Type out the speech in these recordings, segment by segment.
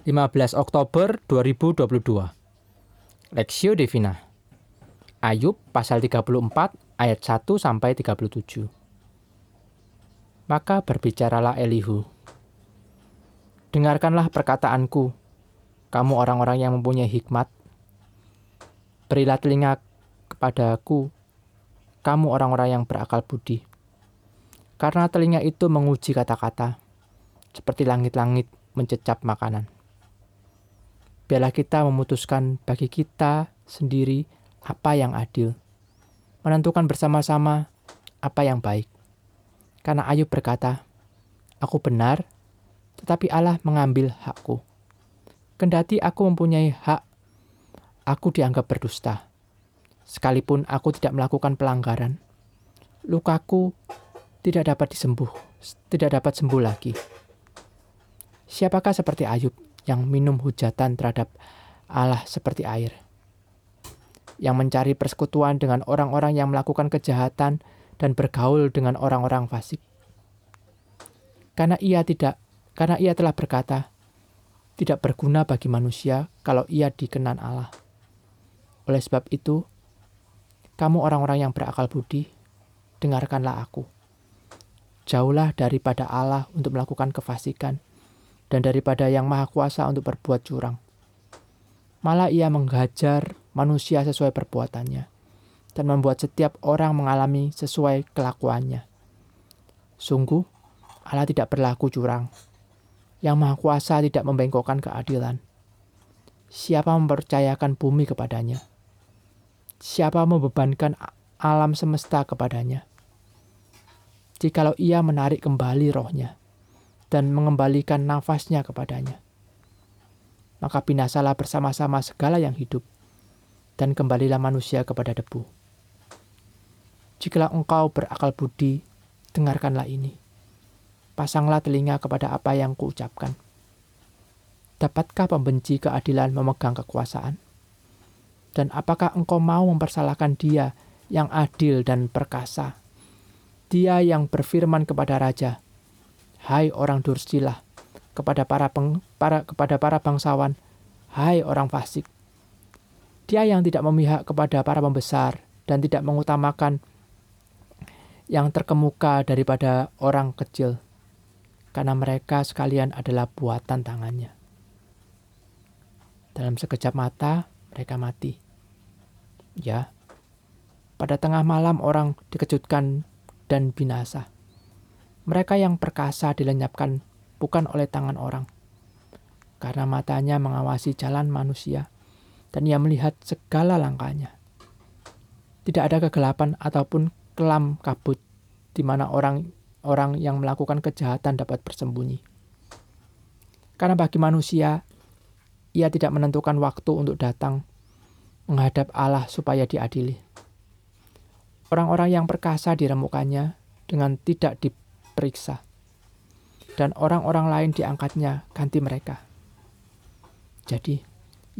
15 Oktober 2022 Lexio Divina Ayub pasal 34 ayat 1 sampai 37 Maka berbicaralah Elihu. Dengarkanlah perkataanku kamu orang-orang yang mempunyai hikmat. Berilah telinga kepadaku kamu orang-orang yang berakal budi. Karena telinga itu menguji kata-kata seperti langit-langit mencecap makanan biarlah kita memutuskan bagi kita sendiri apa yang adil, menentukan bersama-sama apa yang baik. Karena Ayub berkata, "Aku benar, tetapi Allah mengambil hakku. Kendati aku mempunyai hak, aku dianggap berdusta. Sekalipun aku tidak melakukan pelanggaran, lukaku tidak dapat disembuh, tidak dapat sembuh lagi." Siapakah seperti Ayub yang minum hujatan terhadap Allah seperti air. Yang mencari persekutuan dengan orang-orang yang melakukan kejahatan dan bergaul dengan orang-orang fasik. Karena ia tidak karena ia telah berkata, tidak berguna bagi manusia kalau ia dikenan Allah. Oleh sebab itu, kamu orang-orang yang berakal budi, dengarkanlah aku. Jauhlah daripada Allah untuk melakukan kefasikan, dan daripada yang maha kuasa untuk berbuat curang. Malah ia menghajar manusia sesuai perbuatannya dan membuat setiap orang mengalami sesuai kelakuannya. Sungguh, Allah tidak berlaku curang. Yang maha kuasa tidak membengkokkan keadilan. Siapa mempercayakan bumi kepadanya? Siapa membebankan alam semesta kepadanya? Jikalau ia menarik kembali rohnya, dan mengembalikan nafasnya kepadanya. Maka binasalah bersama-sama segala yang hidup, dan kembalilah manusia kepada debu. Jikalau engkau berakal budi, dengarkanlah ini. Pasanglah telinga kepada apa yang kuucapkan. Dapatkah pembenci keadilan memegang kekuasaan? Dan apakah engkau mau mempersalahkan dia yang adil dan perkasa? Dia yang berfirman kepada raja, hai orang dursilah, kepada para, peng, para kepada para bangsawan, hai orang fasik. Dia yang tidak memihak kepada para pembesar dan tidak mengutamakan yang terkemuka daripada orang kecil, karena mereka sekalian adalah buatan tangannya. Dalam sekejap mata, mereka mati. Ya, pada tengah malam orang dikejutkan dan binasa. Mereka yang perkasa dilenyapkan bukan oleh tangan orang, karena matanya mengawasi jalan manusia, dan ia melihat segala langkahnya. Tidak ada kegelapan ataupun kelam kabut di mana orang-orang yang melakukan kejahatan dapat bersembunyi. Karena bagi manusia, ia tidak menentukan waktu untuk datang menghadap Allah supaya diadili. Orang-orang yang perkasa diremukannya dengan tidak di diperiksa, dan orang-orang lain diangkatnya ganti mereka. Jadi,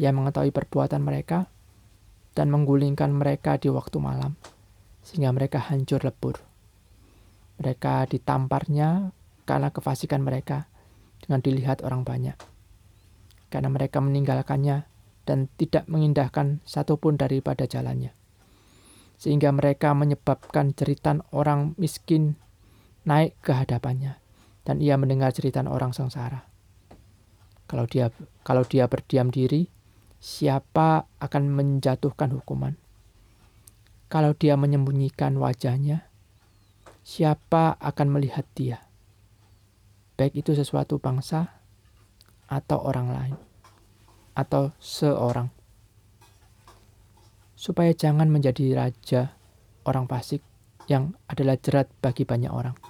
ia mengetahui perbuatan mereka dan menggulingkan mereka di waktu malam, sehingga mereka hancur lebur. Mereka ditamparnya karena kefasikan mereka dengan dilihat orang banyak. Karena mereka meninggalkannya dan tidak mengindahkan satupun daripada jalannya. Sehingga mereka menyebabkan jeritan orang miskin naik ke hadapannya, dan ia mendengar cerita orang sengsara. Kalau dia kalau dia berdiam diri, siapa akan menjatuhkan hukuman? Kalau dia menyembunyikan wajahnya, siapa akan melihat dia? Baik itu sesuatu bangsa atau orang lain, atau seorang. Supaya jangan menjadi raja orang fasik yang adalah jerat bagi banyak orang.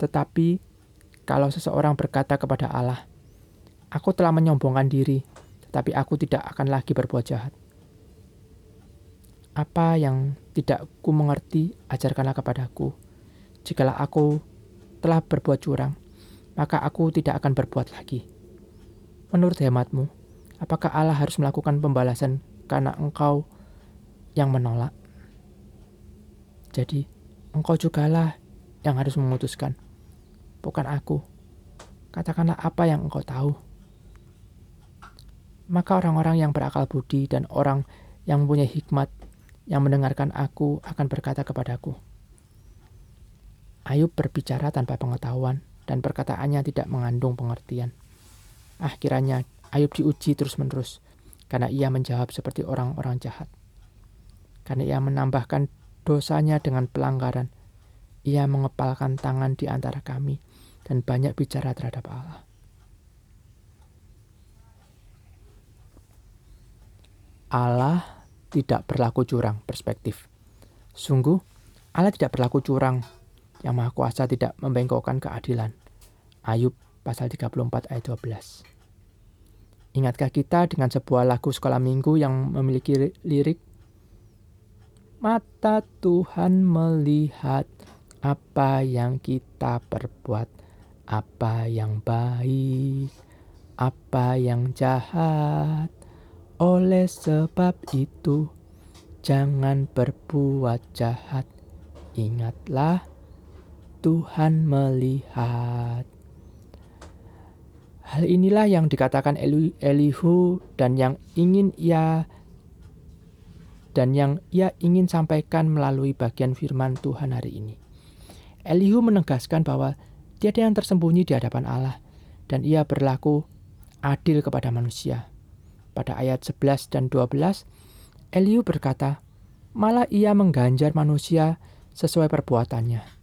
Tetapi kalau seseorang berkata kepada Allah, "Aku telah menyombongkan diri, tetapi aku tidak akan lagi berbuat jahat." Apa yang tidak ku mengerti, ajarkanlah kepadaku. Jikalau aku telah berbuat curang, maka aku tidak akan berbuat lagi. Menurut hematmu, apakah Allah harus melakukan pembalasan karena engkau yang menolak. Jadi, engkau jugalah yang harus memutuskan, bukan aku. Katakanlah apa yang engkau tahu. Maka orang-orang yang berakal budi dan orang yang mempunyai hikmat yang mendengarkan aku akan berkata kepadaku, Ayub berbicara tanpa pengetahuan dan perkataannya tidak mengandung pengertian. Akhirnya Ayub diuji terus-menerus karena ia menjawab seperti orang-orang jahat. Karena ia menambahkan dosanya dengan pelanggaran, ia mengepalkan tangan di antara kami dan banyak bicara terhadap Allah. Allah tidak berlaku curang perspektif. Sungguh, Allah tidak berlaku curang. Yang Maha Kuasa tidak membengkokkan keadilan. Ayub pasal 34 ayat 12. Ingatkah kita dengan sebuah lagu sekolah minggu yang memiliki lirik Mata Tuhan melihat apa yang kita perbuat, apa yang baik, apa yang jahat, oleh sebab itu, jangan berbuat jahat. Ingatlah, Tuhan melihat. Hal inilah yang dikatakan Elihu dan yang ingin ia dan yang ia ingin sampaikan melalui bagian firman Tuhan hari ini. Elihu menegaskan bahwa tiada yang tersembunyi di hadapan Allah dan ia berlaku adil kepada manusia. Pada ayat 11 dan 12, Eliu berkata, malah ia mengganjar manusia sesuai perbuatannya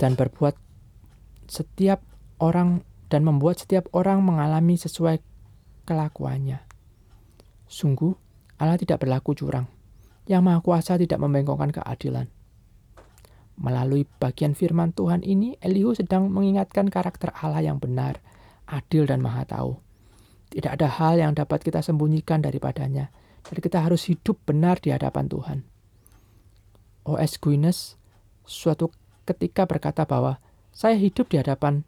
dan berbuat setiap orang dan membuat setiap orang mengalami sesuai kelakuannya. Sungguh, Allah tidak berlaku curang. Yang Maha Kuasa tidak membengkokkan keadilan. Melalui bagian firman Tuhan ini, Elihu sedang mengingatkan karakter Allah yang benar, adil, dan maha tahu. Tidak ada hal yang dapat kita sembunyikan daripadanya. Dan kita harus hidup benar di hadapan Tuhan. O.S. Guinness suatu ketika berkata bahwa saya hidup di hadapan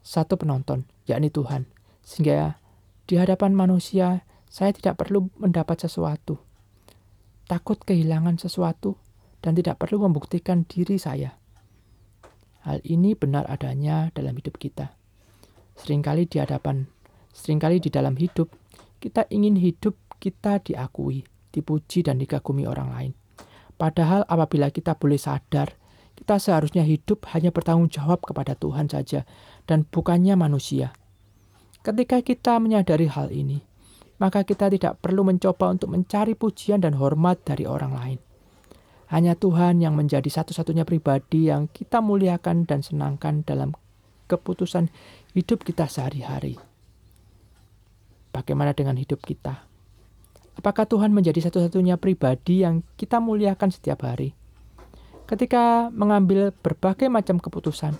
satu penonton, yakni Tuhan. Sehingga di hadapan manusia saya tidak perlu mendapat sesuatu. Takut kehilangan sesuatu dan tidak perlu membuktikan diri saya. Hal ini benar adanya dalam hidup kita. Seringkali di hadapan Seringkali di dalam hidup, kita ingin hidup kita diakui, dipuji, dan dikagumi orang lain. Padahal apabila kita boleh sadar, kita seharusnya hidup hanya bertanggung jawab kepada Tuhan saja dan bukannya manusia. Ketika kita menyadari hal ini, maka kita tidak perlu mencoba untuk mencari pujian dan hormat dari orang lain. Hanya Tuhan yang menjadi satu-satunya pribadi yang kita muliakan dan senangkan dalam keputusan hidup kita sehari-hari. Bagaimana dengan hidup kita? Apakah Tuhan menjadi satu-satunya pribadi yang kita muliakan setiap hari? Ketika mengambil berbagai macam keputusan,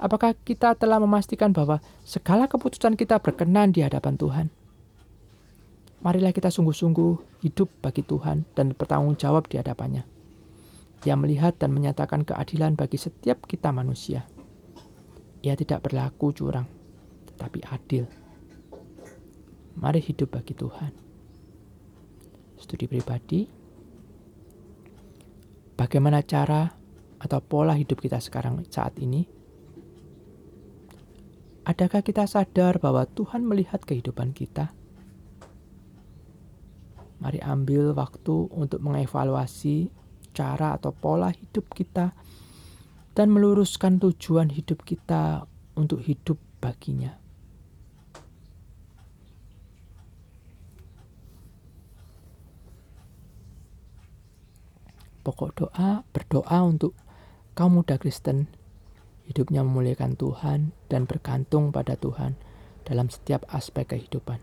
apakah kita telah memastikan bahwa segala keputusan kita berkenan di hadapan Tuhan? Marilah kita sungguh-sungguh hidup bagi Tuhan dan bertanggung jawab di hadapannya. Dia melihat dan menyatakan keadilan bagi setiap kita manusia. Ia tidak berlaku curang, tetapi adil. Mari hidup bagi Tuhan. Studi pribadi. Bagaimana cara atau pola hidup kita sekarang saat ini? Adakah kita sadar bahwa Tuhan melihat kehidupan kita? Mari ambil waktu untuk mengevaluasi cara atau pola hidup kita dan meluruskan tujuan hidup kita untuk hidup baginya. Pokok doa, berdoa untuk kaum muda Kristen, hidupnya memuliakan Tuhan dan bergantung pada Tuhan dalam setiap aspek kehidupan.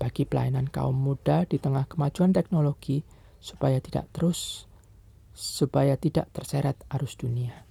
Bagi pelayanan kaum muda di tengah kemajuan teknologi, supaya tidak terus, supaya tidak terseret arus dunia.